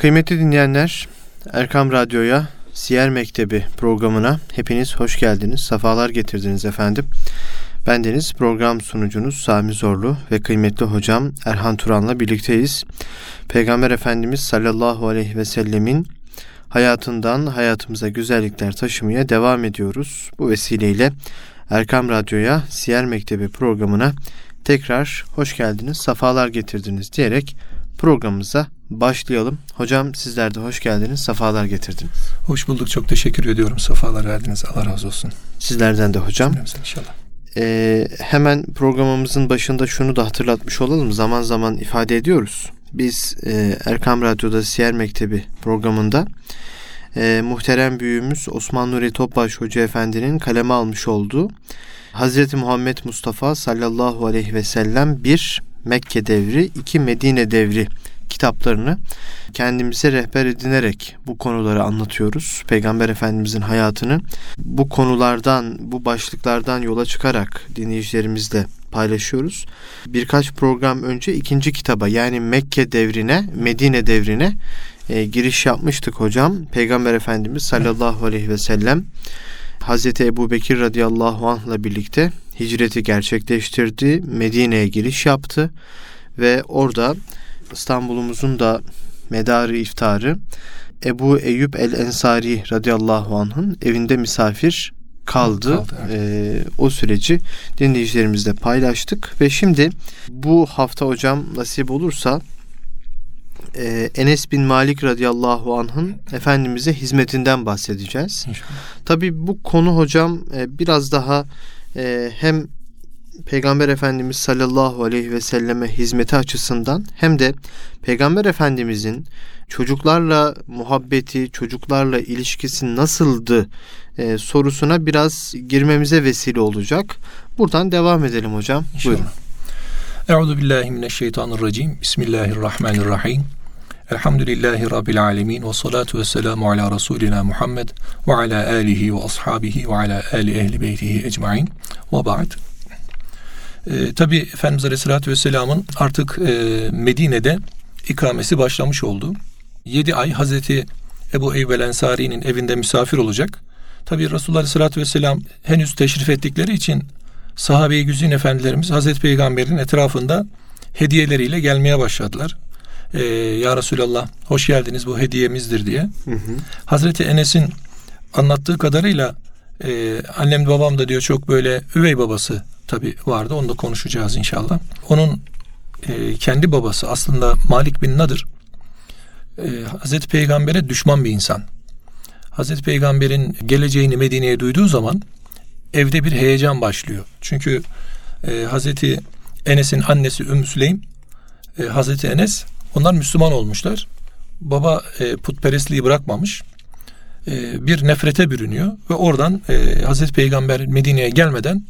Kıymetli dinleyenler, Erkam Radyo'ya, Siyer Mektebi programına hepiniz hoş geldiniz, sefalar getirdiniz efendim. Bendeniz program sunucunuz Sami Zorlu ve kıymetli hocam Erhan Turan'la birlikteyiz. Peygamber Efendimiz sallallahu aleyhi ve sellemin hayatından hayatımıza güzellikler taşımaya devam ediyoruz. Bu vesileyle Erkam Radyo'ya Siyer Mektebi programına tekrar hoş geldiniz, safalar getirdiniz diyerek programımıza başlayalım. Hocam sizler de hoş geldiniz, safalar getirdiniz. Hoş bulduk, çok teşekkür ediyorum. Safalar verdiniz, Allah razı olsun. Sizlerden de hocam. İnşallah. Ee, hemen programımızın başında şunu da hatırlatmış olalım. Zaman zaman ifade ediyoruz. Biz e, Erkam Radyo'da Siyer Mektebi programında e, muhterem büyüğümüz Osman Nuri Topbaş Hoca Efendi'nin kaleme almış olduğu Hazreti Muhammed Mustafa sallallahu aleyhi ve sellem bir Mekke devri, iki Medine devri kitaplarını kendimize rehber edinerek bu konuları anlatıyoruz. Peygamber Efendimizin hayatını bu konulardan, bu başlıklardan yola çıkarak dinleyicilerimizle paylaşıyoruz. Birkaç program önce ikinci kitaba yani Mekke devrine, Medine devrine e, giriş yapmıştık hocam. Peygamber Efendimiz sallallahu aleyhi ve sellem Hazreti Ebu Bekir radıyallahu anh'la birlikte hicreti gerçekleştirdi. Medine'ye giriş yaptı ve orada İstanbul'umuzun da medarı iftarı Ebu Eyyub el Ensari radıyallahu anh'ın evinde misafir kaldı. kaldı evet. ee, o süreci dinleyicilerimizle paylaştık ve şimdi bu hafta hocam nasip olursa e, Enes bin Malik radıyallahu anh'ın Efendimiz'e hizmetinden bahsedeceğiz. Tabi bu konu hocam e, biraz daha e, hem Peygamber Efendimiz sallallahu aleyhi ve selleme hizmeti açısından hem de Peygamber Efendimizin çocuklarla muhabbeti, çocuklarla ilişkisi nasıldı e, sorusuna biraz girmemize vesile olacak. Buradan devam edelim hocam. İnşallah. Buyurun. Euzu billahi mineşşeytanirracim. Bismillahirrahmanirrahim. Elhamdülillahi Rabbil alemin ve salatu ve selamu ala Resulina Muhammed ve ala alihi ve ashabihi ve ala ali ehli beytihi ecmain ve ba'd. E, Tabi Efendimiz Aleyhisselatü Vesselam'ın artık e, Medine'de ikamesi başlamış oldu. 7 ay Hazreti Ebu Eyyub el Ensari'nin evinde misafir olacak. Tabi Resulullah Aleyhisselatü Vesselam henüz teşrif ettikleri için sahabe-i güzin efendilerimiz Hazreti Peygamber'in etrafında hediyeleriyle gelmeye başladılar. Ee, ya Resulallah hoş geldiniz bu hediyemizdir diye. Hı hı. Hazreti Enes'in anlattığı kadarıyla e, annem babam da diyor çok böyle üvey babası tabi vardı. Onu da konuşacağız inşallah. Onun e, kendi babası aslında Malik bin Nadır e, Hazreti Peygamber'e düşman bir insan. Hazreti Peygamber'in geleceğini Medine'ye duyduğu zaman evde bir heyecan başlıyor. Çünkü e, Hazreti Enes'in annesi Ümmü Süleym e, Hazreti Enes onlar Müslüman olmuşlar. Baba e, putperestliği bırakmamış. E, bir nefrete bürünüyor ve oradan e, Hazreti Peygamber Medine'ye gelmeden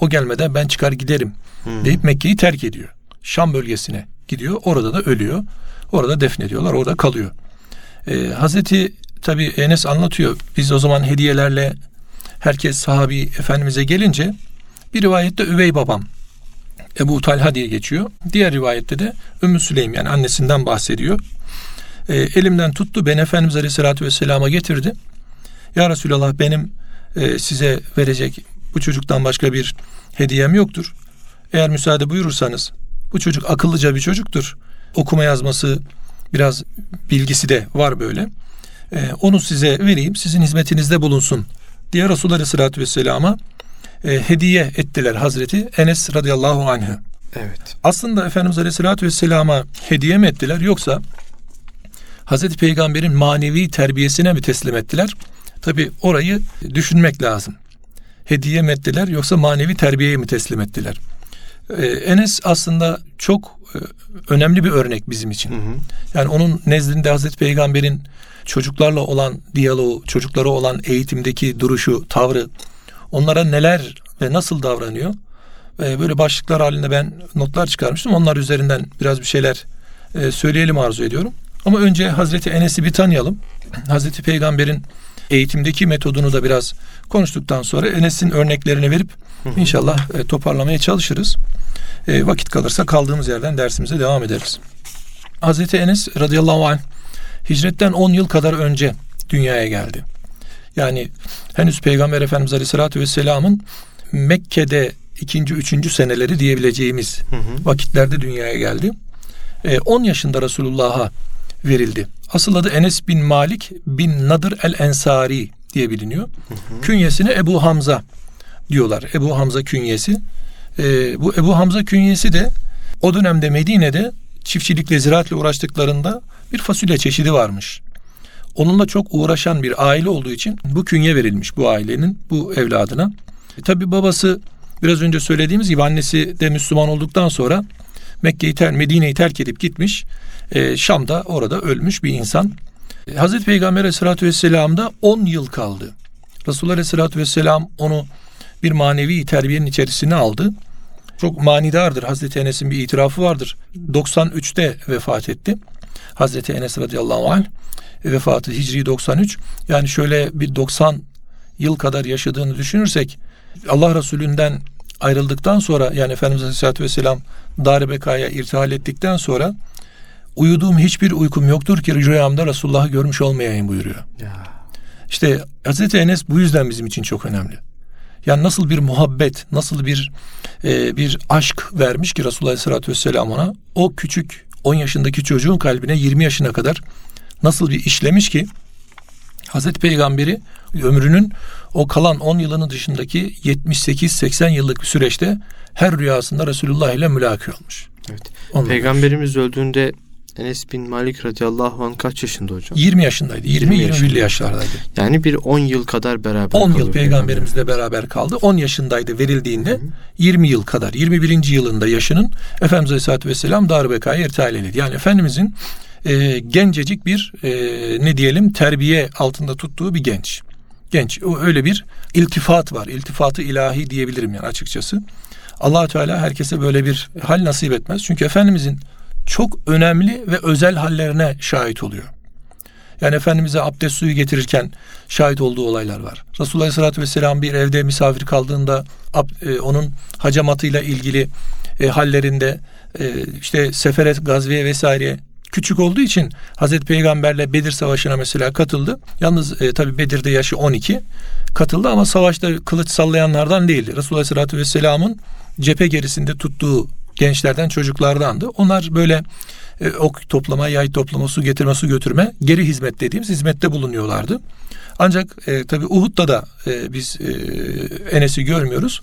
o gelmeden ben çıkar giderim hmm. deyip Mekke'yi terk ediyor. Şam bölgesine gidiyor. Orada da ölüyor. Orada defnediyorlar. Orada kalıyor. Ee, Hazreti tabi Enes anlatıyor. Biz o zaman hediyelerle herkes sahabi Efendimiz'e gelince bir rivayette üvey babam Ebu Talha diye geçiyor. Diğer rivayette de Ümmü Süleym yani annesinden bahsediyor. E, elimden tuttu ben Efendimiz Aleyhisselatü Vesselam'a getirdi. Ya Resulallah benim e, size verecek bu çocuktan başka bir hediyem yoktur. Eğer müsaade buyurursanız bu çocuk akıllıca bir çocuktur. Okuma yazması biraz bilgisi de var böyle. Ee, onu size vereyim sizin hizmetinizde bulunsun diye Resulullah Aleyhisselatü Vesselam'a e, hediye ettiler Hazreti Enes radıyallahu anh'ı. Evet. Aslında Efendimiz Aleyhisselatü Vesselam'a hediye mi ettiler yoksa Hazreti Peygamber'in manevi terbiyesine mi teslim ettiler? Tabi orayı düşünmek lazım hediye mi ettiler yoksa manevi terbiyeye mi teslim ettiler? Ee, Enes aslında çok e, önemli bir örnek bizim için. Hı hı. Yani onun nezdinde Hazreti Peygamber'in çocuklarla olan diyaloğu, çocuklara olan eğitimdeki duruşu, tavrı, onlara neler ve nasıl davranıyor? Ve böyle başlıklar halinde ben notlar çıkarmıştım. Onlar üzerinden biraz bir şeyler e, söyleyelim arzu ediyorum. Ama önce Hazreti Enes'i bir tanıyalım. Hazreti Peygamber'in eğitimdeki metodunu da biraz konuştuktan sonra Enes'in örneklerini verip inşallah e, toparlamaya çalışırız. E, vakit kalırsa kaldığımız yerden dersimize devam ederiz. Hazreti Enes radıyallahu anh hicretten 10 yıl kadar önce dünyaya geldi. Yani henüz Peygamber Efendimiz Aleyhisselatü Vesselam'ın Mekke'de ikinci, üçüncü seneleri diyebileceğimiz hı hı. vakitlerde dünyaya geldi. E, 10 yaşında Resulullah'a verildi. Asıl adı Enes bin Malik bin Nadır el Ensari diye biliniyor. Hı hı. Künyesine Ebu Hamza diyorlar. Ebu Hamza künyesi. E, bu Ebu Hamza künyesi de o dönemde Medine'de çiftçilikle ziraatle uğraştıklarında bir fasulye çeşidi varmış. Onunla çok uğraşan bir aile olduğu için bu künye verilmiş bu ailenin bu evladına. E, Tabi babası biraz önce söylediğimiz gibi annesi de Müslüman olduktan sonra Mekke'yi ter, Medine'yi terk edip gitmiş. E, Şam'da orada ölmüş bir insan. E, Hazreti Peygamber Aleyhisselatü Vesselam'da 10 yıl kaldı. Resulullah Aleyhisselatü Vesselam onu bir manevi terbiyenin içerisine aldı. Çok manidardır. Hazreti Enes'in bir itirafı vardır. 93'te vefat etti. Hazreti Enes radıyallahu anh vefatı Hicri 93. Yani şöyle bir 90 yıl kadar yaşadığını düşünürsek Allah Resulü'nden ayrıldıktan sonra yani Efendimiz Aleyhisselatü Vesselam Darbekaya irtihal ettikten sonra uyuduğum hiçbir uykum yoktur ki rüyamda Resulullah'ı görmüş olmayayım buyuruyor. Ya. İşte Hazreti Enes bu yüzden bizim için çok önemli. Yani nasıl bir muhabbet, nasıl bir e, bir aşk vermiş ki Resulullah Aleyhisselatü Vesselam ona. O küçük 10 yaşındaki çocuğun kalbine 20 yaşına kadar nasıl bir işlemiş ki Hazreti Peygamberi ömrünün o kalan 10 yılının dışındaki 78-80 yıllık bir süreçte her rüyasında Resulullah ile mülaki olmuş. Evet. Ondan Peygamberimiz öldüğünde Enes bin Malik radıyallahu anh kaç yaşında hocam? 20 yaşındaydı. 20-21 yaşlardaydı. Yani bir 10 yıl kadar beraber 10 yıl peygamberimizle beraber kaldı. 10 yaşındaydı verildiğinde Hı-hı. 20 yıl kadar 21. yılında yaşının Efendimiz Aleyhisselatü Vesselam Darbeka'ya irtihal edildi. Yani Efendimizin e, gencecik bir e, ne diyelim terbiye altında tuttuğu bir genç. Genç. O öyle bir iltifat var. İltifatı ilahi diyebilirim yani açıkçası. allah Teala herkese böyle bir hal nasip etmez. Çünkü Efendimizin çok önemli ve özel hallerine şahit oluyor. Yani Efendimiz'e abdest suyu getirirken şahit olduğu olaylar var. Resulullah Aleyhisselatü Vesselam bir evde misafir kaldığında e, onun hacamatıyla ilgili e, hallerinde e, işte sefere, gazveye vesaire küçük olduğu için Hazreti Peygamberle Bedir Savaşı'na mesela katıldı. Yalnız e, tabi Bedir'de yaşı 12 katıldı ama savaşta kılıç sallayanlardan değildi. Resulullah Aleyhisselatü Vesselam'ın cephe gerisinde tuttuğu gençlerden çocuklardandı. Onlar böyle e, ok toplama, yay toplama, su getirme, su götürme, geri hizmet dediğimiz hizmette bulunuyorlardı. Ancak e, tabi Uhud'da da e, biz e, Enes'i görmüyoruz.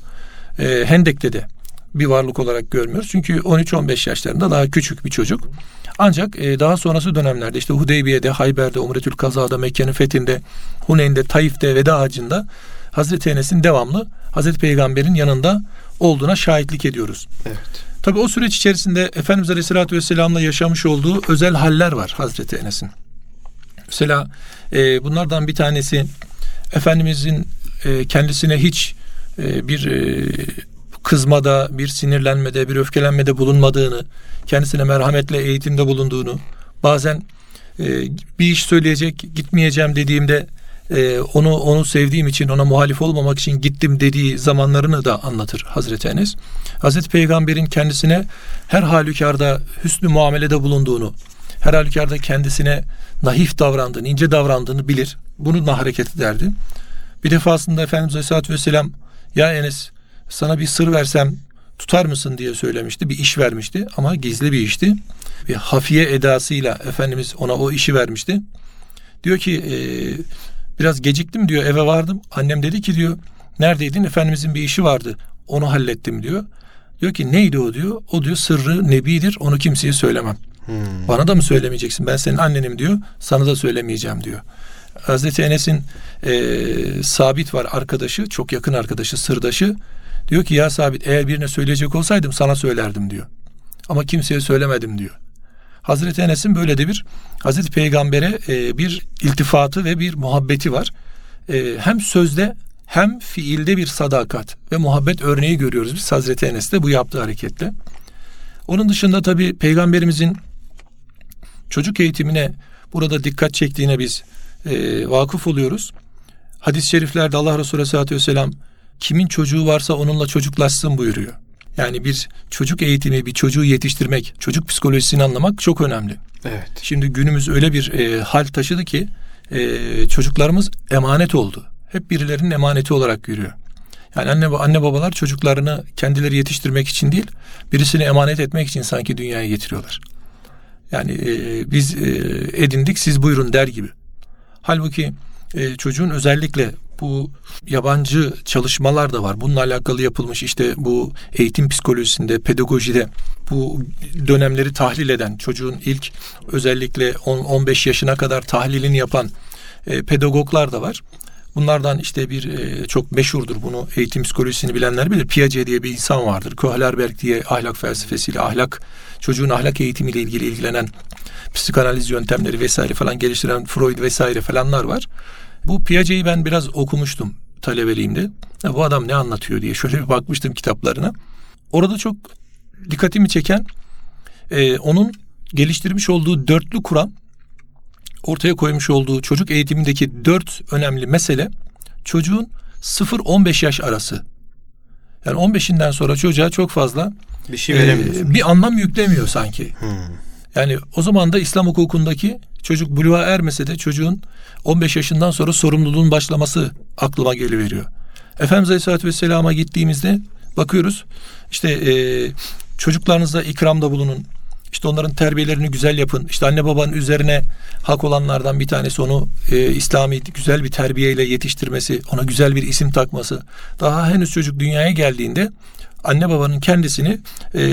E, Hendek'te de bir varlık olarak görmüyoruz. Çünkü 13-15 yaşlarında daha küçük bir çocuk. Ancak e, daha sonrası dönemlerde işte Hudeybiye'de, Hayber'de, Umretül Kaza'da, Mekke'nin fethinde, Huneyn'de, Taif'te, Veda Hacı'nda Hazreti Enes'in devamlı Hazreti Peygamber'in yanında olduğuna şahitlik ediyoruz. Evet. Tabi o süreç içerisinde Efendimiz Aleyhisselatü Vesselam'la yaşamış olduğu özel haller var Hazreti Enes'in. Mesela e, bunlardan bir tanesi Efendimizin e, kendisine hiç e, bir e, kızmada, bir sinirlenmede, bir öfkelenmede bulunmadığını, kendisine merhametle eğitimde bulunduğunu, bazen e, bir iş söyleyecek, gitmeyeceğim dediğimde e, onu onu sevdiğim için ona muhalif olmamak için gittim dediği zamanlarını da anlatır Hazreti Enes. Hazreti Peygamber'in kendisine her halükarda hüsnü muamelede bulunduğunu, her halükarda kendisine naif davrandığını, ince davrandığını bilir. Bununla hareket ederdi. Bir defasında Efendimiz Aleyhisselatü Vesselam ya Enes sana bir sır versem tutar mısın diye söylemişti. Bir iş vermişti ama gizli bir işti. Bir hafiye edasıyla Efendimiz ona o işi vermişti. Diyor ki e, biraz geciktim diyor eve vardım. Annem dedi ki diyor neredeydin? Efendimizin bir işi vardı. Onu hallettim diyor. Diyor ki neydi o diyor. O diyor sırrı nebidir onu kimseye söylemem. Hmm. Bana da mı söylemeyeceksin? Ben senin annenim diyor. Sana da söylemeyeceğim diyor. Hazreti Enes'in e, sabit var arkadaşı, çok yakın arkadaşı, sırdaşı. Diyor ki ya sabit eğer birine söyleyecek olsaydım sana söylerdim diyor. Ama kimseye söylemedim diyor. Hazreti Enes'in böyle de bir Hazreti Peygamber'e e, bir iltifatı ve bir muhabbeti var. E, hem sözde hem fiilde bir sadakat ve muhabbet örneği görüyoruz biz Hazreti Enes'te bu yaptığı hareketle. Onun dışında tabi Peygamberimizin çocuk eğitimine burada dikkat çektiğine biz e, vakıf oluyoruz. Hadis-i şeriflerde Allah Resulü Aleyhisselatü Vesselam kimin çocuğu varsa onunla çocuklaşsın buyuruyor. Yani bir çocuk eğitimi, bir çocuğu yetiştirmek, çocuk psikolojisini anlamak çok önemli. Evet. Şimdi günümüz öyle bir e, hal taşıdı ki e, çocuklarımız emanet oldu. Hep birilerinin emaneti olarak görüyor. Yani anne anne babalar çocuklarını kendileri yetiştirmek için değil, birisini emanet etmek için sanki dünyaya getiriyorlar. Yani e, biz e, edindik siz buyurun der gibi. Halbuki e, çocuğun özellikle bu yabancı çalışmalar da var. Bununla alakalı yapılmış işte bu eğitim psikolojisinde, pedagojide bu dönemleri tahlil eden, çocuğun ilk özellikle 10-15 yaşına kadar tahlilini yapan e, pedagoglar da var. Bunlardan işte bir e, çok meşhurdur bunu eğitim psikolojisini bilenler bilir. Piaget diye bir insan vardır. Kohlerberg diye ahlak felsefesiyle ahlak çocuğun ahlak eğitimiyle ilgili ilgilenen psikanaliz yöntemleri vesaire falan geliştiren Freud vesaire falanlar var. Bu Piaget'i ben biraz okumuştum talebeliğimde. Ya bu adam ne anlatıyor diye şöyle bir bakmıştım kitaplarına. Orada çok dikkatimi çeken e, onun geliştirmiş olduğu dörtlü kuram ortaya koymuş olduğu çocuk eğitimindeki dört önemli mesele çocuğun 0-15 yaş arası. Yani 15'inden sonra çocuğa çok fazla bir şey veremiyor. E, bir anlam yüklemiyor sanki. Hmm. Yani o zaman da İslam hukukundaki çocuk buluğa ermese de çocuğun 15 yaşından sonra sorumluluğun başlaması aklıma geliveriyor. Efendimiz Aleyhisselatü Vesselam'a gittiğimizde bakıyoruz işte e, çocuklarınızla ikramda bulunun. İşte onların terbiyelerini güzel yapın. İşte anne babanın üzerine hak olanlardan bir tanesi onu e, İslami güzel bir terbiyeyle yetiştirmesi, ona güzel bir isim takması. Daha henüz çocuk dünyaya geldiğinde anne babanın kendisini e,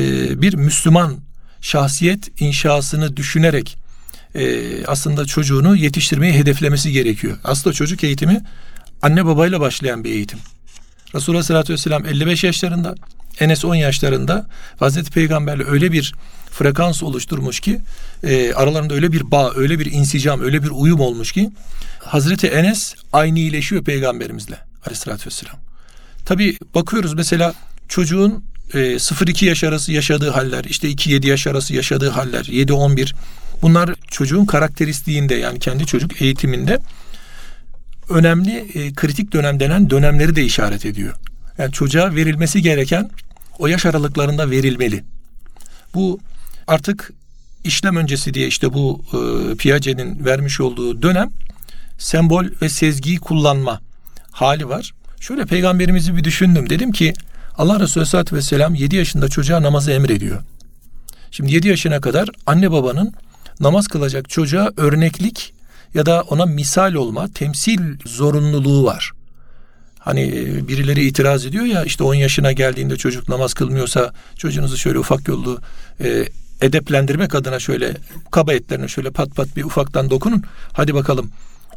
bir Müslüman şahsiyet inşasını düşünerek e, aslında çocuğunu yetiştirmeyi hedeflemesi gerekiyor. Aslında çocuk eğitimi anne babayla başlayan bir eğitim. Resulullah sallallahu aleyhi ve sellem 55 yaşlarında, Enes 10 yaşlarında Hazreti Peygamberle öyle bir frekans oluşturmuş ki e, aralarında öyle bir bağ, öyle bir insicam, öyle bir uyum olmuş ki Hazreti Enes aynı iyileşiyor peygamberimizle aleyhissalatü vesselam. Tabi bakıyoruz mesela çocuğun e, 0-2 yaş arası yaşadığı haller, işte 2-7 yaş arası yaşadığı haller, 7-11 bunlar çocuğun karakteristiğinde yani kendi çocuk eğitiminde önemli e, kritik dönem denen dönemleri de işaret ediyor. Yani çocuğa verilmesi gereken o yaş aralıklarında verilmeli. Bu artık işlem öncesi diye işte bu e, Piaget'in vermiş olduğu dönem sembol ve sezgiyi kullanma hali var. Şöyle peygamberimizi bir düşündüm. Dedim ki Allah Resulü Aleyhisselatü Vesselam 7 yaşında çocuğa namazı emrediyor. Şimdi 7 yaşına kadar anne babanın namaz kılacak çocuğa örneklik ya da ona misal olma, temsil zorunluluğu var. Hani e, birileri itiraz ediyor ya işte 10 yaşına geldiğinde çocuk namaz kılmıyorsa çocuğunuzu şöyle ufak yollu e, edeplendirmek adına şöyle kaba etlerine şöyle pat pat bir ufaktan dokunun. Hadi bakalım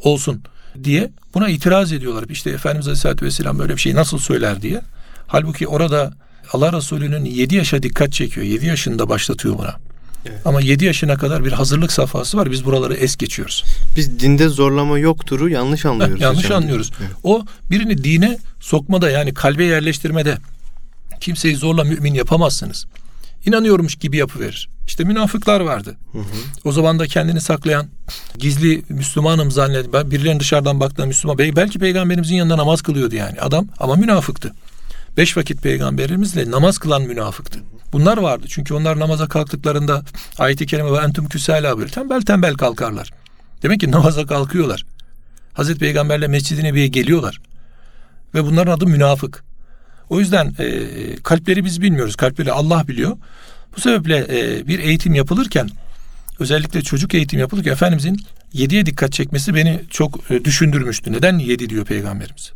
olsun diye buna itiraz ediyorlar. İşte Efendimiz Aleyhisselatü Vesselam böyle bir şey nasıl söyler diye. Halbuki orada Allah Resulü'nün 7 yaşa dikkat çekiyor. 7 yaşında başlatıyor buna. Evet. Ama 7 yaşına kadar bir hazırlık safhası var. Biz buraları es geçiyoruz. Biz dinde zorlama yoktur'u yanlış anlıyoruz. Heh, yanlış hocam. anlıyoruz. Evet. O birini dine sokmada yani kalbe yerleştirmede kimseyi zorla mümin yapamazsınız. İnanıyormuş gibi yapıverir. İşte münafıklar vardı. Hı hı. O zaman da kendini saklayan, gizli Müslümanım zanneden, birilerinin dışarıdan baktığı Müslüman, belki peygamberimizin yanında namaz kılıyordu yani adam ama münafıktı. Beş vakit peygamberimizle namaz kılan münafıktı. Bunlar vardı. Çünkü onlar namaza kalktıklarında ayet-i kerime ve entüm küsâlâ böyle tembel tembel kalkarlar. Demek ki namaza kalkıyorlar. Hazreti Peygamberle Mescid-i Nebi'ye geliyorlar. Ve bunların adı münafık. O yüzden e, kalpleri biz bilmiyoruz. Kalpleri Allah biliyor. Bu sebeple e, bir eğitim yapılırken özellikle çocuk eğitim yapılırken Efendimizin yediye dikkat çekmesi beni çok e, düşündürmüştü. Neden yedi diyor Peygamberimiz?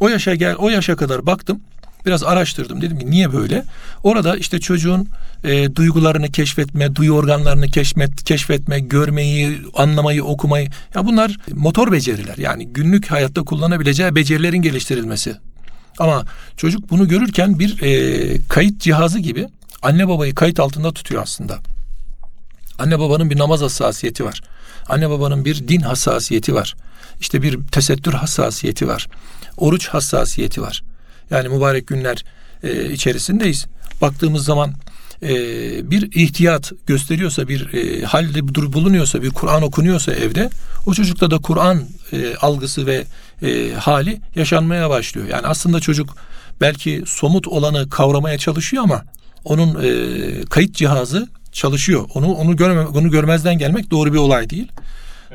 O yaşa gel, o yaşa kadar baktım. Biraz araştırdım. Dedim ki niye böyle? Orada işte çocuğun e, duygularını keşfetme, duyu organlarını keşfet, keşfetme, görmeyi, anlamayı, okumayı. Ya bunlar motor beceriler. Yani günlük hayatta kullanabileceği becerilerin geliştirilmesi. Ama çocuk bunu görürken bir e, kayıt cihazı gibi anne babayı kayıt altında tutuyor aslında. Anne babanın bir namaz hassasiyeti var. Anne babanın bir din hassasiyeti var. İşte bir tesettür hassasiyeti var. Oruç hassasiyeti var. Yani mübarek günler e, içerisindeyiz. Baktığımız zaman e, bir ihtiyat gösteriyorsa, bir e, halde bulunuyorsa, bir Kur'an okunuyorsa evde, o çocukta da Kur'an e, algısı ve e, hali yaşanmaya başlıyor. Yani aslında çocuk belki somut olanı kavramaya çalışıyor ama onun e, kayıt cihazı çalışıyor. Onu onu görme, onu görmezden gelmek doğru bir olay değil.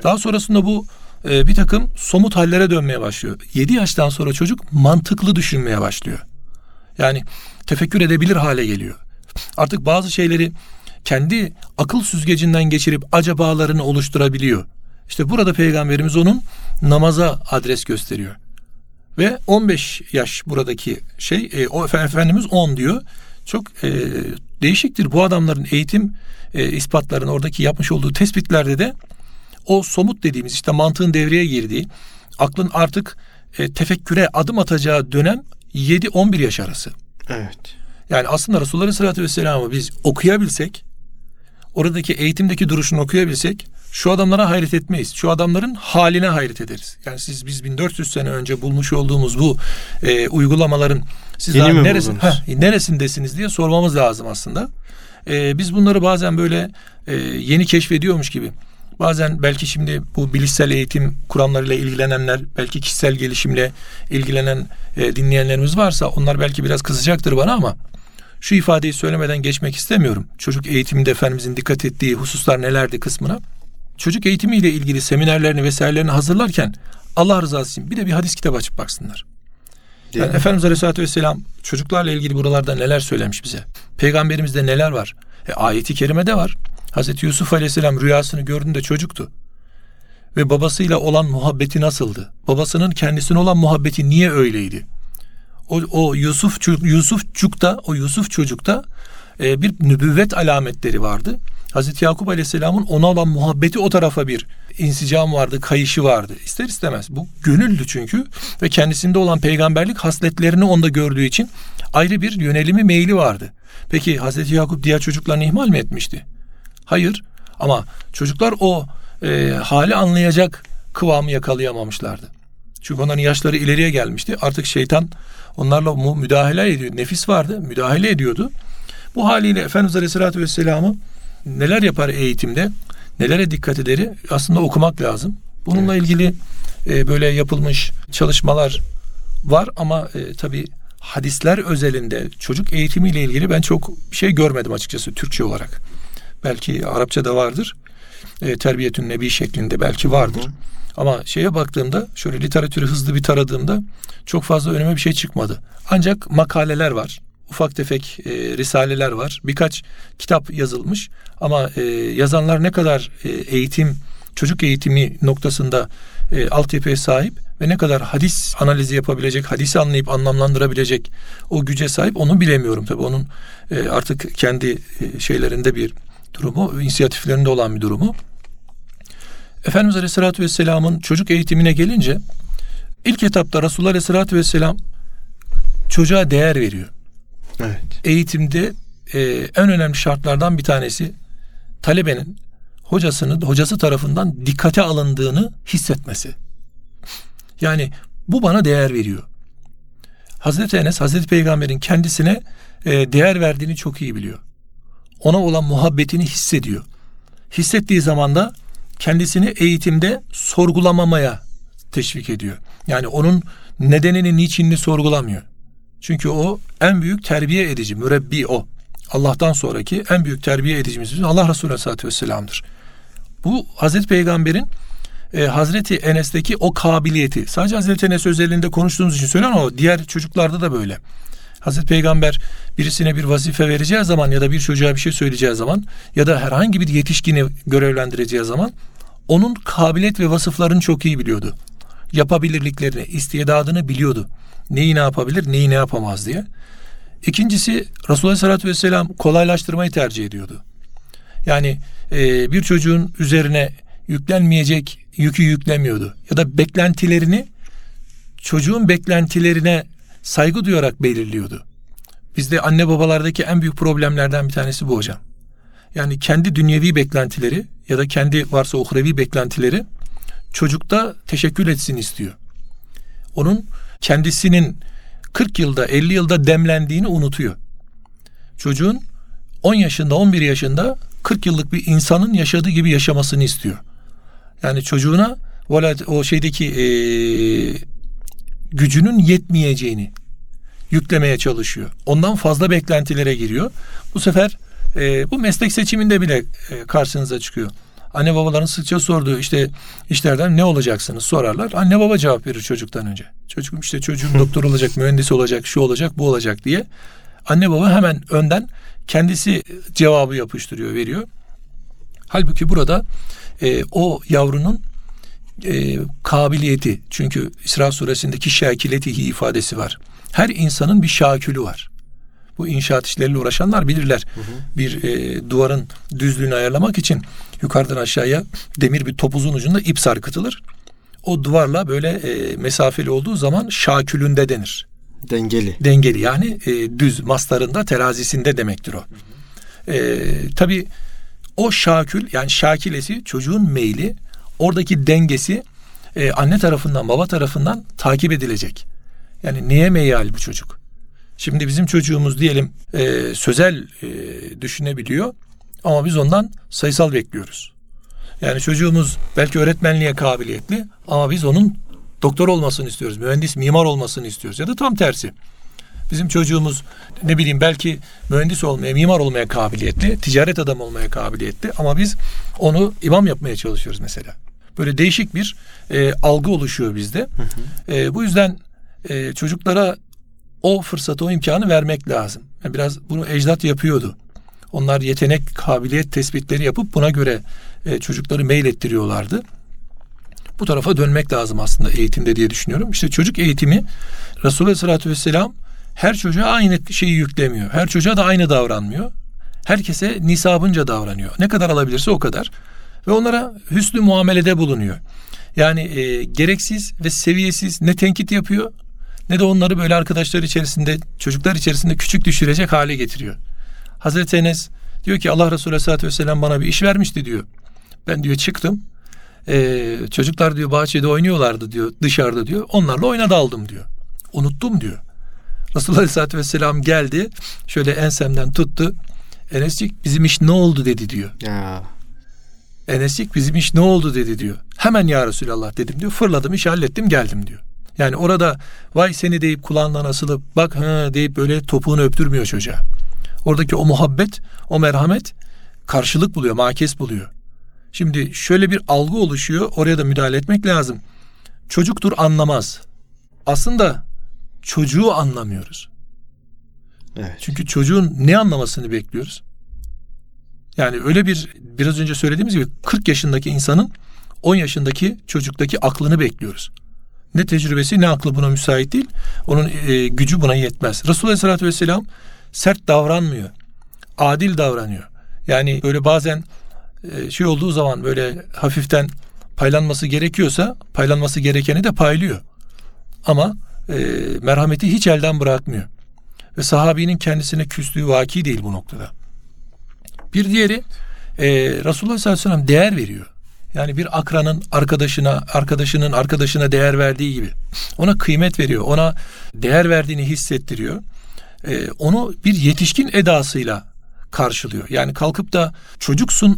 Daha sonrasında bu e, bir takım somut hallere dönmeye başlıyor. 7 yaştan sonra çocuk mantıklı düşünmeye başlıyor. Yani tefekkür edebilir hale geliyor. Artık bazı şeyleri kendi akıl süzgecinden geçirip acabalarını oluşturabiliyor. İşte burada peygamberimiz onun namaza adres gösteriyor. Ve 15 yaş buradaki şey e, o Efendimiz 10 diyor. Çok e, değişiktir. Bu adamların eğitim e, ispatlarının oradaki yapmış olduğu tespitlerde de o somut dediğimiz işte mantığın devreye girdiği, aklın artık e, tefekküre adım atacağı dönem 7-11 yaş arası. Evet. Yani aslında Resulullah Aleyhisselatü Vesselam'ı biz okuyabilsek, oradaki eğitimdeki duruşunu okuyabilsek, şu adamlara hayret etmeyiz. Şu adamların haline hayret ederiz. Yani siz biz 1400 sene önce bulmuş olduğumuz bu e, uygulamaların siz Yeni daha neresi, heh, neresindesiniz diye sormamız lazım aslında. E, biz bunları bazen böyle e, yeni keşfediyormuş gibi. Bazen belki şimdi bu bilişsel eğitim kuramlarıyla ilgilenenler, belki kişisel gelişimle ilgilenen e, dinleyenlerimiz varsa onlar belki biraz kızacaktır bana ama şu ifadeyi söylemeden geçmek istemiyorum. Çocuk eğitiminde Efendimizin dikkat ettiği hususlar nelerdi kısmına. Çocuk eğitimiyle ilgili seminerlerini vesairelerini hazırlarken Allah rızası için bir de bir hadis kitabı açıp baksınlar. Yani mi? Efendimiz Aleyhisselatü Vesselam çocuklarla ilgili buralarda neler söylemiş bize. Peygamberimizde neler var. E, ayeti kerimede var. Hazreti Yusuf Aleyhisselam rüyasını gördüğünde çocuktu. Ve babasıyla olan muhabbeti nasıldı? Babasının kendisine olan muhabbeti niye öyleydi? O, o Yusuf Yusufçukta, o Yusuf çocukta e, bir nübüvvet alametleri vardı. Hazreti Yakup Aleyhisselam'ın ona olan muhabbeti o tarafa bir insicam vardı, kayışı vardı. İster istemez. Bu gönüldü çünkü ve kendisinde olan peygamberlik hasletlerini onda gördüğü için ayrı bir yönelimi meyli vardı. Peki Hazreti Yakup diğer çocuklarını ihmal mi etmişti? Hayır. Ama çocuklar o e, hali anlayacak kıvamı yakalayamamışlardı. Çünkü onların yaşları ileriye gelmişti. Artık şeytan onlarla müdahale ediyor. Nefis vardı, müdahale ediyordu. Bu haliyle Efendimiz Aleyhisselatü Vesselam'ı neler yapar eğitimde, nelere dikkat ederi aslında okumak lazım. Bununla ilgili e, böyle yapılmış çalışmalar var ama e, tabi hadisler özelinde çocuk eğitimiyle ilgili ben çok şey görmedim açıkçası Türkçe olarak. Belki Arapçada vardır. E, terbiyetün nebi şeklinde belki vardır. Hı. Ama şeye baktığımda şöyle literatürü hızlı bir taradığımda çok fazla önüme bir şey çıkmadı. Ancak makaleler var. Ufak tefek e, risaleler var. Birkaç kitap yazılmış ama e, yazanlar ne kadar e, eğitim, çocuk eğitimi noktasında e, altyapıya sahip ve ne kadar hadis analizi yapabilecek, hadisi anlayıp anlamlandırabilecek o güce sahip onu bilemiyorum tabii. Onun e, artık kendi e, şeylerinde bir durumu, inisiyatiflerinde olan bir durumu. Efendimiz Aleyhisselatü Vesselam'ın çocuk eğitimine gelince ilk etapta Resulullah Aleyhisselatü Vesselam çocuğa değer veriyor. Evet. Eğitimde e, en önemli şartlardan bir tanesi talebenin hocasının hocası tarafından dikkate alındığını hissetmesi. Yani bu bana değer veriyor. Hazreti Enes Hazreti Peygamber'in kendisine e, değer verdiğini çok iyi biliyor. Ona olan muhabbetini hissediyor. Hissettiği zaman da kendisini eğitimde sorgulamamaya teşvik ediyor. Yani onun nedenini, niçinini sorgulamıyor. Çünkü o en büyük terbiye edici, mürebbi o. Allah'tan sonraki en büyük terbiye edicimiz Allah Resulü Aleyhisselatü Vesselam'dır. Bu Hazreti Peygamber'in e, Hazreti Enes'teki o kabiliyeti. Sadece Hazreti Enes özelinde konuştuğumuz için söylüyorum ama diğer çocuklarda da böyle. Hazreti Peygamber birisine bir vazife vereceği zaman ya da bir çocuğa bir şey söyleyeceği zaman ya da herhangi bir yetişkini görevlendireceği zaman onun kabiliyet ve vasıflarını çok iyi biliyordu. Yapabilirliklerini, istidadını biliyordu. Neyi ne yapabilir, neyi ne yapamaz diye. İkincisi Resulullah Aleyhisselatü Vesselam kolaylaştırmayı tercih ediyordu. Yani e, bir çocuğun üzerine yüklenmeyecek yükü yüklemiyordu. Ya da beklentilerini çocuğun beklentilerine saygı duyarak belirliyordu. Bizde anne babalardaki en büyük problemlerden bir tanesi bu hocam. Yani kendi dünyevi beklentileri ya da kendi varsa uhrevi beklentileri çocukta teşekkül etsin istiyor. Onun kendisinin 40 yılda 50 yılda demlendiğini unutuyor. Çocuğun 10 yaşında 11 yaşında 40 yıllık bir insanın yaşadığı gibi yaşamasını istiyor. Yani çocuğuna o şeydeki gücünün yetmeyeceğini yüklemeye çalışıyor. Ondan fazla beklentilere giriyor. Bu sefer e, bu meslek seçiminde bile e, karşınıza çıkıyor. Anne babaların sıkça sorduğu işte işlerden ne olacaksınız sorarlar. Anne baba cevap verir çocuktan önce. Çocuğum işte çocuğum doktor olacak, mühendis olacak, şu olacak, bu olacak diye. Anne baba hemen önden kendisi cevabı yapıştırıyor, veriyor. Halbuki burada e, o yavrunun e, kabiliyeti çünkü İsra suresindeki şakiletihi ifadesi var. Her insanın bir şakülü var. Bu inşaat işleriyle uğraşanlar bilirler. Hı hı. Bir e, duvarın düzlüğünü ayarlamak için yukarıdan aşağıya demir bir topuzun ucunda ip sarkıtılır. O duvarla böyle e, mesafeli olduğu zaman şakülünde denir. Dengeli. Dengeli yani e, düz mastarında terazisinde demektir o. Hı hı. E, tabii o şakül yani şakilesi çocuğun meyli oradaki dengesi e, anne tarafından baba tarafından takip edilecek. Yani neye meyal bu çocuk? Şimdi bizim çocuğumuz diyelim e, sözel e, düşünebiliyor ama biz ondan sayısal bekliyoruz. Yani çocuğumuz belki öğretmenliğe kabiliyetli ama biz onun doktor olmasını istiyoruz. Mühendis, mimar olmasını istiyoruz ya da tam tersi. Bizim çocuğumuz ne bileyim belki mühendis olmaya, mimar olmaya kabiliyetli, ticaret adamı olmaya kabiliyetli ama biz onu imam yapmaya çalışıyoruz mesela. Böyle değişik bir e, algı oluşuyor bizde. Hı hı. E, bu yüzden e, çocuklara o fırsatı, o imkanı vermek lazım. Yani biraz bunu ecdat yapıyordu. Onlar yetenek, kabiliyet tespitleri yapıp buna göre e, çocukları meylettiriyorlardı. Bu tarafa dönmek lazım aslında eğitimde diye düşünüyorum. İşte çocuk eğitimi Resulullah Aleyhisselatü Vesselam her çocuğa aynı şeyi yüklemiyor. Her çocuğa da aynı davranmıyor. Herkese nisabınca davranıyor. Ne kadar alabilirse o kadar. Ve onlara hüsnü muamelede bulunuyor. Yani e, gereksiz ve seviyesiz ne tenkit yapıyor ne de onları böyle arkadaşlar içerisinde, çocuklar içerisinde küçük düşürecek hale getiriyor. Hazreti Enes diyor ki Allah Resulü Aleyhisselatü Vesselam bana bir iş vermişti diyor. Ben diyor çıktım. Ee, çocuklar diyor bahçede oynuyorlardı diyor dışarıda diyor. Onlarla oyuna daldım diyor. Unuttum diyor. Resulullah Aleyhisselatü Vesselam geldi. Şöyle ensemden tuttu. Enescik bizim iş ne oldu dedi diyor. Ya. Enescik bizim iş ne oldu dedi diyor. Hemen ya Resulallah dedim diyor. Fırladım işi hallettim geldim diyor. Yani orada vay seni deyip kulağından asılıp bak ha deyip böyle topuğunu öptürmüyor çocuğa. Oradaki o muhabbet, o merhamet karşılık buluyor, makes buluyor. Şimdi şöyle bir algı oluşuyor. Oraya da müdahale etmek lazım. Çocuktur anlamaz. Aslında çocuğu anlamıyoruz. Evet. Çünkü çocuğun ne anlamasını bekliyoruz? Yani öyle bir biraz önce söylediğimiz gibi 40 yaşındaki insanın 10 yaşındaki çocuktaki aklını bekliyoruz. Ne tecrübesi ne aklı buna müsait değil. Onun e, gücü buna yetmez. Resulullah Aleyhisselatü Vesselam sert davranmıyor. Adil davranıyor. Yani böyle bazen e, şey olduğu zaman böyle hafiften paylanması gerekiyorsa paylanması gerekeni de paylıyor. Ama e, merhameti hiç elden bırakmıyor. Ve sahabinin kendisine küslüğü vaki değil bu noktada. Bir diğeri e, Resulullah sallallahu aleyhi ve sellem değer veriyor. Yani bir akranın arkadaşına, arkadaşının arkadaşına değer verdiği gibi. Ona kıymet veriyor. Ona değer verdiğini hissettiriyor. Ee, onu bir yetişkin edasıyla karşılıyor. Yani kalkıp da çocuksun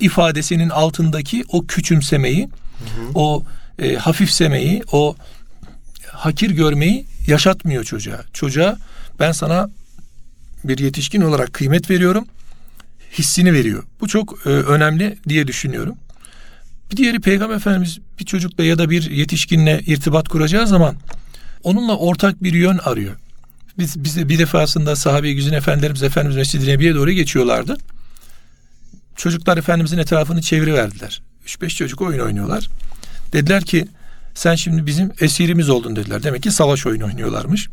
ifadesinin altındaki o küçümsemeyi, hı hı. o e, hafifsemeyi, o hakir görmeyi yaşatmıyor çocuğa. Çocuğa ben sana bir yetişkin olarak kıymet veriyorum, hissini veriyor. Bu çok e, önemli diye düşünüyorum. Bir diğeri Peygamber Efendimiz bir çocukla ya da bir yetişkinle irtibat kuracağı zaman onunla ortak bir yön arıyor. Biz bize bir defasında sahabe güzün efendilerimiz Efendimiz Mescid-i Nebi'ye doğru geçiyorlardı. Çocuklar Efendimizin etrafını çeviriverdiler. Üç beş çocuk oyun oynuyorlar. Dediler ki sen şimdi bizim esirimiz oldun dediler. Demek ki savaş oyunu oynuyorlarmış.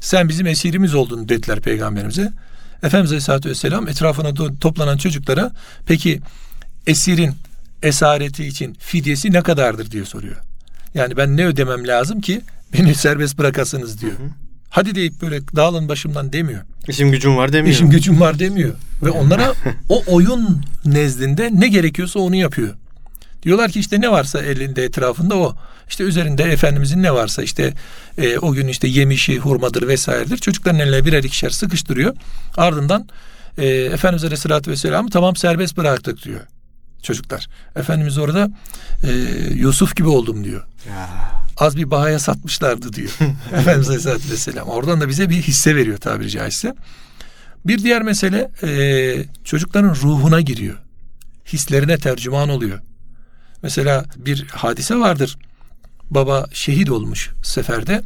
Sen bizim esirimiz oldun dediler peygamberimize. Efendimiz Aleyhisselatü Vesselam etrafına toplanan çocuklara peki esirin esareti için fidyesi ne kadardır diye soruyor. Yani ben ne ödemem lazım ki beni serbest bırakasınız diyor. Hı hı. Hadi deyip böyle dağılın başımdan demiyor. İşim gücüm var demiyor. İşim gücüm var demiyor. Ve onlara o oyun nezdinde ne gerekiyorsa onu yapıyor. Diyorlar ki işte ne varsa elinde etrafında o. İşte üzerinde Efendimizin ne varsa işte e, o gün işte yemişi, hurmadır vesairedir. Çocukların eline birer ikişer sıkıştırıyor. Ardından e, Efendimiz Aleyhisselatü Vesselam'ı tamam serbest bıraktık diyor çocuklar. Efendimiz orada e, Yusuf gibi oldum diyor. Ya. az bir bahaya satmışlardı diyor. Efendimiz Aleyhisselatü Vesselam. Oradan da bize bir hisse veriyor tabiri caizse. Bir diğer mesele e, çocukların ruhuna giriyor. Hislerine tercüman oluyor. Mesela bir hadise vardır. Baba şehit olmuş seferde.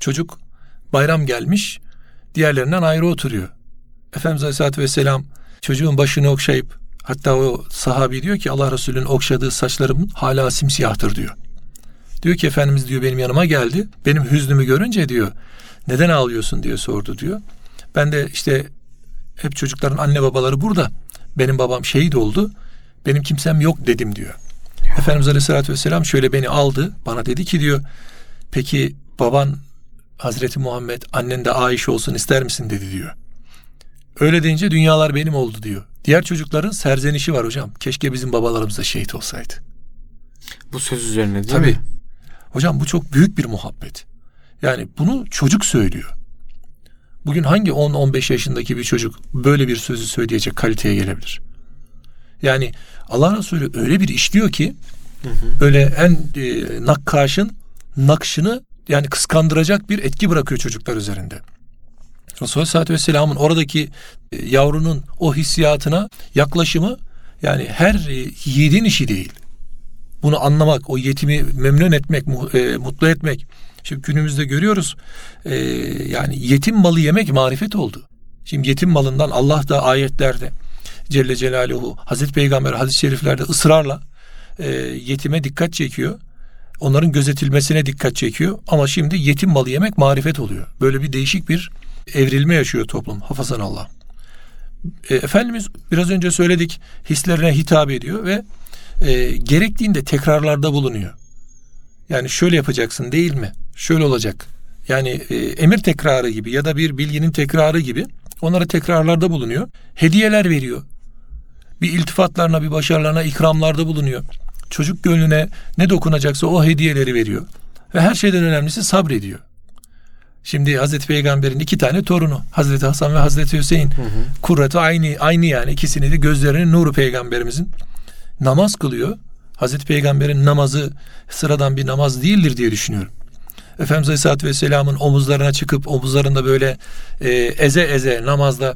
Çocuk bayram gelmiş. Diğerlerinden ayrı oturuyor. Efendimiz Aleyhisselatü Vesselam çocuğun başını okşayıp hatta o sahabi diyor ki Allah Resulü'nün okşadığı saçlarım hala simsiyahtır diyor. Diyor ki Efendimiz diyor benim yanıma geldi. Benim hüznümü görünce diyor neden ağlıyorsun diye sordu diyor. Ben de işte hep çocukların anne babaları burada. Benim babam şehit oldu. Benim kimsem yok dedim diyor. Ya. Efendimiz Aleyhisselatü Vesselam şöyle beni aldı. Bana dedi ki diyor peki baban Hazreti Muhammed annen de Ayşe olsun ister misin dedi diyor. Öyle deyince dünyalar benim oldu diyor. Diğer çocukların serzenişi var hocam. Keşke bizim babalarımız da şehit olsaydı. Bu söz üzerine değil Tabii. mi? Hocam bu çok büyük bir muhabbet. Yani bunu çocuk söylüyor. Bugün hangi 10-15 yaşındaki bir çocuk böyle bir sözü söyleyecek kaliteye gelebilir? Yani Allah Resulü öyle bir işliyor ki hı böyle en e, nakkaşın nakşını yani kıskandıracak bir etki bırakıyor çocuklar üzerinde. Resulullah Vesselam'ın oradaki e, yavrunun o hissiyatına yaklaşımı yani her e, yiğidin işi değil. Bunu anlamak, o yetimi memnun etmek, e, mutlu etmek. Şimdi günümüzde görüyoruz yani yetim malı yemek marifet oldu. Şimdi yetim malından Allah da ayetlerde Celle Celaluhu Hazreti Peygamber hadis-i şeriflerde ısrarla yetime dikkat çekiyor onların gözetilmesine dikkat çekiyor. Ama şimdi yetim malı yemek marifet oluyor. Böyle bir değişik bir evrilme yaşıyor toplum. Hafazan Allah. E, Efendimiz biraz önce söyledik hislerine hitap ediyor ve e, gerektiğinde tekrarlarda bulunuyor. Yani şöyle yapacaksın değil mi? Şöyle olacak. Yani e, emir tekrarı gibi ya da bir bilginin tekrarı gibi onlara tekrarlarda bulunuyor. Hediyeler veriyor. Bir iltifatlarına, bir başarılarına ikramlarda bulunuyor. Çocuk gönlüne ne dokunacaksa o hediyeleri veriyor. Ve her şeyden önemlisi sabrediyor. Şimdi Hazreti Peygamber'in iki tane torunu Hazreti Hasan ve Hazreti Hüseyin. Hı hı. Kurratu aynı aynı yani ikisini de gözlerinin nuru peygamberimizin namaz kılıyor. Hazreti Peygamber'in namazı sıradan bir namaz değildir diye düşünüyorum. Efendimiz Aleyhisselatü Vesselam'ın omuzlarına çıkıp omuzlarında böyle e, eze eze namazda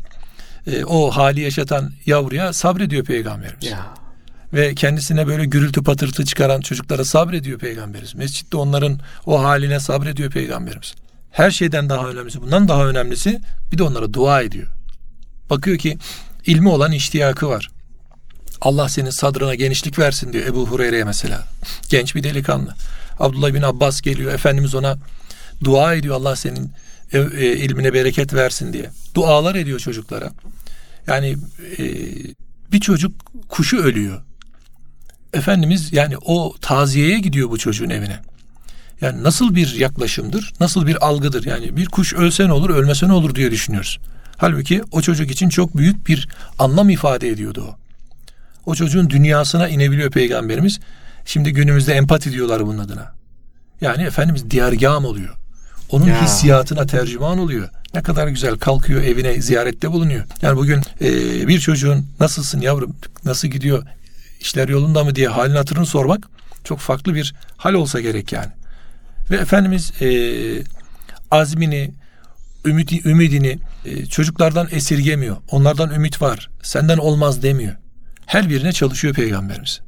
e, o hali yaşatan yavruya sabrediyor Peygamberimiz. Ya. Ve kendisine böyle gürültü patırtı çıkaran çocuklara sabrediyor Peygamberimiz. Mescitte onların o haline sabrediyor Peygamberimiz. Her şeyden daha önemlisi, bundan daha önemlisi bir de onlara dua ediyor. Bakıyor ki ilmi olan iştiyakı var. Allah senin sadrına genişlik versin diyor Ebu Hureyre'ye mesela. Genç bir delikanlı. Abdullah bin Abbas geliyor. Efendimiz ona dua ediyor Allah senin e, e, ilmine bereket versin diye. Dualar ediyor çocuklara. Yani e, bir çocuk kuşu ölüyor. Efendimiz yani o taziyeye gidiyor bu çocuğun evine. Yani nasıl bir yaklaşımdır, nasıl bir algıdır? Yani bir kuş ölse ne olur, ölmese ne olur diye düşünüyoruz. Halbuki o çocuk için çok büyük bir anlam ifade ediyordu o. O çocuğun dünyasına inebiliyor peygamberimiz. Şimdi günümüzde empati diyorlar bunun adına. Yani Efendimiz diyargam oluyor. Onun ya. hissiyatına tercüman oluyor. Ne kadar güzel kalkıyor evine ziyarette bulunuyor. Yani bugün e, bir çocuğun nasılsın yavrum nasıl gidiyor işler yolunda mı diye halini hatırını sormak çok farklı bir hal olsa gerek yani. Ve Efendimiz e, azmini, ümidi, ümidini e, çocuklardan esirgemiyor. Onlardan ümit var. Senden olmaz demiyor. Her birine çalışıyor Peygamberimiz.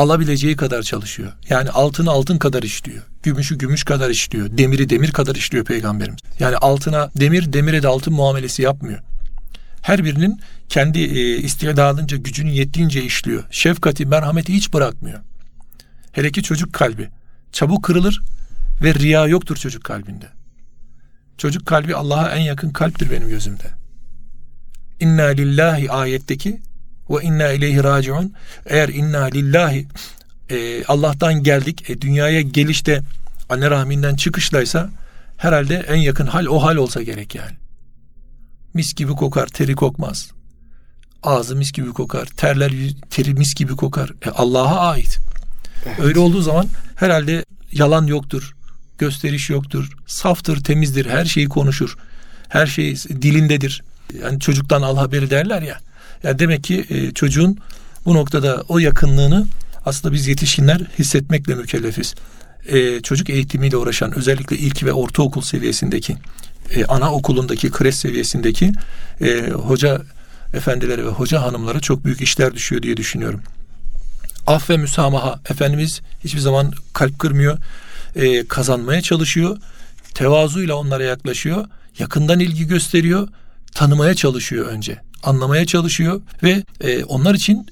Alabileceği kadar çalışıyor. Yani altını altın kadar işliyor. Gümüşü gümüş kadar işliyor. Demiri demir kadar işliyor Peygamberimiz. Yani altına demir, demire de altın muamelesi yapmıyor. Her birinin kendi e, istidadınca, gücünün yettiğince işliyor. Şefkati, merhameti hiç bırakmıyor. Hele ki çocuk kalbi. Çabuk kırılır ve riya yoktur çocuk kalbinde. Çocuk kalbi Allah'a en yakın kalptir benim gözümde. İnna lillahi ayetteki ve inna ileyhi raciun. Eğer inna lillahi e, Allah'tan geldik, e, dünyaya gelişte anne rahminden çıkışlaysa herhalde en yakın hal o hal olsa gerek yani. Mis gibi kokar, teri kokmaz. Ağzı mis gibi kokar, terler teri mis gibi kokar. E, Allah'a ait. Evet. Öyle olduğu zaman herhalde yalan yoktur, gösteriş yoktur. Saftır, temizdir, her şeyi konuşur. Her şey dilindedir. Yani çocuktan al haberi derler ya. Yani demek ki e, çocuğun bu noktada o yakınlığını aslında biz yetişkinler hissetmekle mükellefiz. e, çocuk eğitimiyle uğraşan özellikle ilk ve ortaokul seviyesindeki e, anaokulundaki kreş seviyesindeki e, hoca efendilere ve hoca hanımlara çok büyük işler düşüyor diye düşünüyorum. Af ve müsamaha Efendimiz hiçbir zaman kalp kırmıyor, e, kazanmaya çalışıyor, tevazuyla onlara yaklaşıyor, yakından ilgi gösteriyor, tanımaya çalışıyor önce, anlamaya çalışıyor ve e, onlar için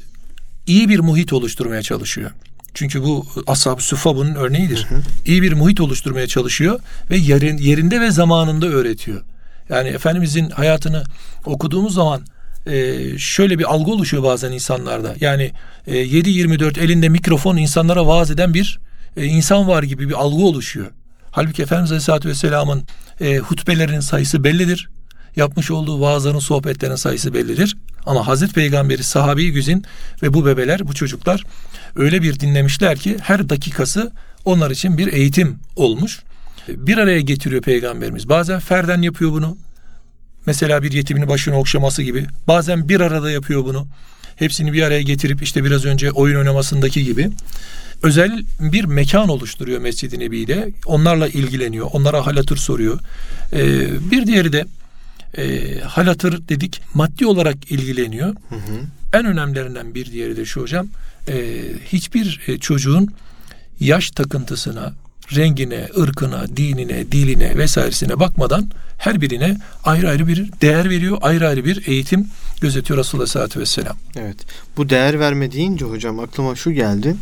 iyi bir muhit oluşturmaya çalışıyor. Çünkü bu ashab-ı sufa bunun örneğidir. Hı hı. İyi bir muhit oluşturmaya çalışıyor ve yerin, yerinde ve zamanında öğretiyor. Yani Efendimizin hayatını okuduğumuz zaman e, şöyle bir algı oluşuyor bazen insanlarda. Yani e, 7-24 elinde mikrofon insanlara vaaz eden bir e, insan var gibi bir algı oluşuyor. Halbuki Efendimiz Aleyhisselatü Vesselam'ın e, hutbelerinin sayısı bellidir. Yapmış olduğu vaazların, sohbetlerin sayısı bellidir. Ama Hazreti Peygamberi, sahabi güzin ve bu bebeler, bu çocuklar öyle bir dinlemişler ki her dakikası onlar için bir eğitim olmuş. Bir araya getiriyor Peygamberimiz. Bazen ferden yapıyor bunu. Mesela bir yetimin başını okşaması gibi. Bazen bir arada yapıyor bunu. Hepsini bir araya getirip işte biraz önce oyun oynamasındaki gibi özel bir mekan oluşturuyor Mescid-i Nebi'de. Onlarla ilgileniyor. Onlara halatır soruyor. Ee, bir diğeri de e, halatır dedik maddi olarak ilgileniyor. Hı hı. En önemlilerinden bir diğeri de şu hocam. E, hiçbir e, çocuğun yaş takıntısına, rengine, ırkına, dinine, diline vesairesine bakmadan her birine ayrı ayrı bir değer veriyor, ayrı ayrı bir eğitim gözetiyor Resulullah Aleyhisselatü Vesselam. Evet. Bu değer verme deyince hocam aklıma şu geldi.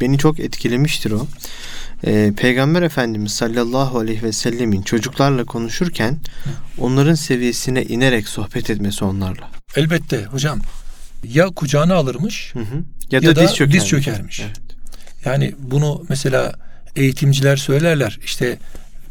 Beni çok etkilemiştir o. Ee, Peygamber Efendimiz sallallahu aleyhi ve sellemin çocuklarla konuşurken onların seviyesine inerek sohbet etmesi onlarla. Elbette hocam. Ya kucağına alırmış hı hı. Ya, da ya da diz çökermiş. Diz çökermiş. Evet. Yani bunu mesela eğitimciler söylerler. İşte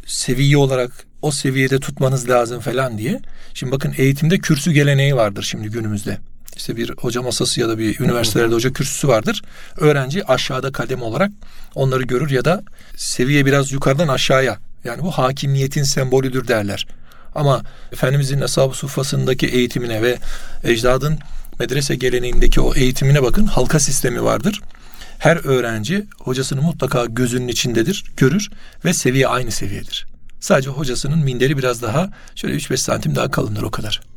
seviye olarak o seviyede tutmanız lazım falan diye. Şimdi bakın eğitimde kürsü geleneği vardır şimdi günümüzde. İşte bir hoca masası ya da bir üniversitelerde hoca kürsüsü vardır. Öğrenci aşağıda kadem olarak onları görür ya da seviye biraz yukarıdan aşağıya. Yani bu hakimiyetin sembolüdür derler. Ama Efendimizin Ashab-ı Suffası'ndaki eğitimine ve ecdadın medrese geleneğindeki o eğitimine bakın halka sistemi vardır. Her öğrenci hocasını mutlaka gözünün içindedir, görür ve seviye aynı seviyedir. Sadece hocasının minderi biraz daha şöyle 3-5 santim daha kalındır o kadar.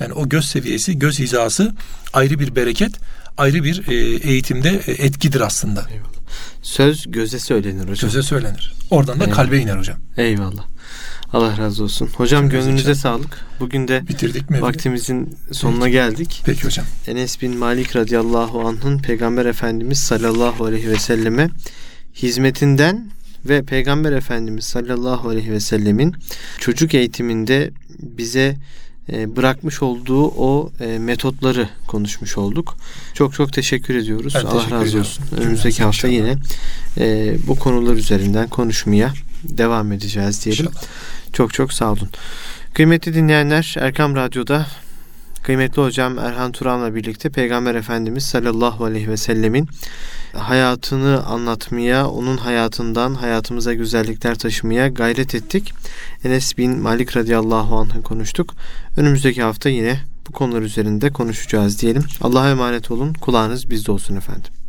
Yani o göz seviyesi, göz hizası ayrı bir bereket, ayrı bir e, eğitimde e, etkidir aslında. Eyvallah. Söz göze söylenir hocam. Göze söylenir. Oradan da Eyvallah. kalbe iner hocam. Eyvallah. Allah razı olsun. Hocam Hepimiz gönlünüze için. sağlık. Bugün de bitirdik mi? Vaktimizin sonuna Peki. geldik. Peki hocam. Enes bin Malik radıyallahu anh'ın Peygamber Efendimiz sallallahu aleyhi ve selleme hizmetinden ve Peygamber Efendimiz sallallahu aleyhi ve sellemin çocuk eğitiminde bize bırakmış olduğu o e, metotları konuşmuş olduk. Çok çok teşekkür ediyoruz. Ben Allah teşekkür razı ediyorum. olsun. Önümüzdeki hafta inşallah. yine e, bu konular üzerinden konuşmaya devam edeceğiz diyelim. İnşallah. Çok çok sağ olun. Kıymetli dinleyenler Erkam Radyo'da kıymetli hocam Erhan Turan'la birlikte Peygamber Efendimiz sallallahu aleyhi ve sellemin hayatını anlatmaya, onun hayatından hayatımıza güzellikler taşımaya gayret ettik. Enes bin Malik radıyallahu anh'ı konuştuk. Önümüzdeki hafta yine bu konular üzerinde konuşacağız diyelim. Allah'a emanet olun. Kulağınız bizde olsun efendim.